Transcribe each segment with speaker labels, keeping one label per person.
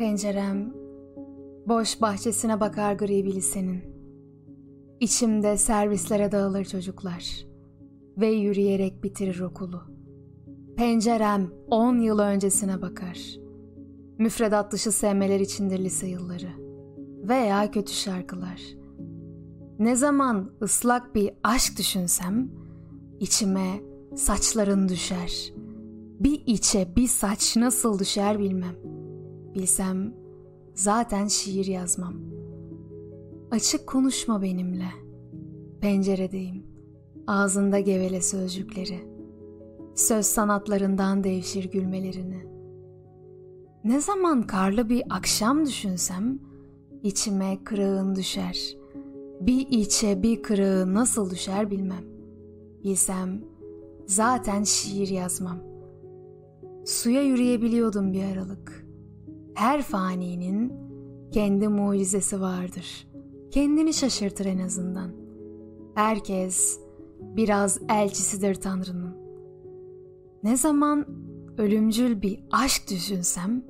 Speaker 1: Pencerem boş bahçesine bakar gri bir lisenin. İçimde servislere dağılır çocuklar ve yürüyerek bitirir okulu. Pencerem on yıl öncesine bakar. Müfredat dışı sevmeler içindir lise yılları veya kötü şarkılar. Ne zaman ıslak bir aşk düşünsem içime saçların düşer. Bir içe bir saç nasıl düşer bilmem. Bilsem zaten şiir yazmam. Açık konuşma benimle. Penceredeyim. Ağzında gevele sözcükleri. Söz sanatlarından devşir gülmelerini. Ne zaman karlı bir akşam düşünsem içime kırığın düşer. Bir içe bir kırığı nasıl düşer bilmem. Bilsem zaten şiir yazmam. Suya yürüyebiliyordum bir aralık her faninin kendi mucizesi vardır. Kendini şaşırtır en azından. Herkes biraz elçisidir Tanrı'nın. Ne zaman ölümcül bir aşk düşünsem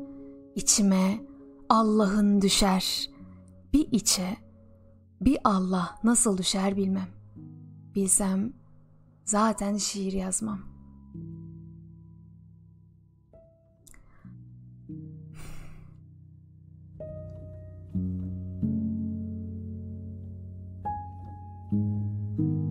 Speaker 1: içime Allah'ın düşer. Bir içe bir Allah nasıl düşer bilmem. Bilsem zaten şiir yazmam. うん。